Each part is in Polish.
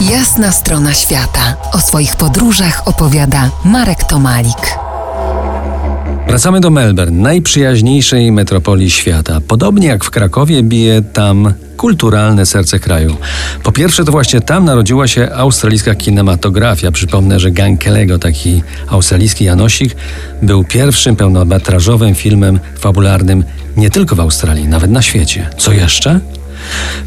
Jasna strona świata. O swoich podróżach opowiada Marek Tomalik. Wracamy do Melbourne, najprzyjaźniejszej metropolii świata. Podobnie jak w Krakowie bije tam kulturalne serce kraju. Po pierwsze, to właśnie tam narodziła się australijska kinematografia. Przypomnę, że Gang Kelego, taki australijski Janosik, był pierwszym pełnometrażowym filmem fabularnym nie tylko w Australii, nawet na świecie. Co jeszcze?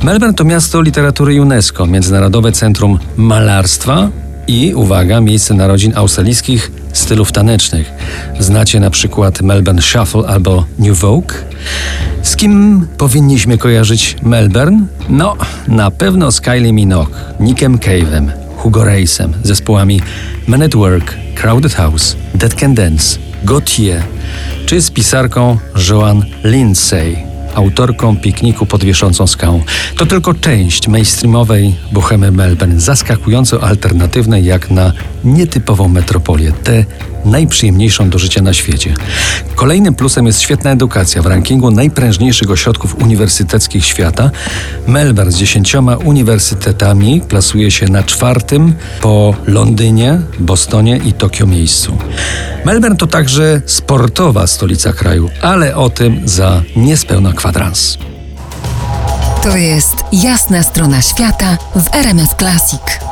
Melbourne to miasto literatury UNESCO, Międzynarodowe Centrum Malarstwa i, uwaga, miejsce narodzin australijskich stylów tanecznych. Znacie na przykład Melbourne Shuffle albo New Vogue? Z kim powinniśmy kojarzyć Melbourne? No, na pewno z Kylie Minogue, Nickiem Cave'em, Hugo Race'em, zespołami Man at Work, Crowded House, Dead Can Dance, Gautier, czy z pisarką Joan Lindsay autorką pikniku pod wieszącą skałą. To tylko część mainstreamowej bohemy Melbourne, zaskakująco alternatywnej jak na nietypową metropolię, tę najprzyjemniejszą do życia na świecie. Kolejnym plusem jest świetna edukacja. W rankingu najprężniejszych ośrodków uniwersyteckich świata Melbourne z dziesięcioma uniwersytetami plasuje się na czwartym po Londynie, Bostonie i Tokio miejscu. Melbourne to także sportowa stolica kraju, ale o tym za niespełna kwadrans. To jest jasna strona świata w RMS Classic.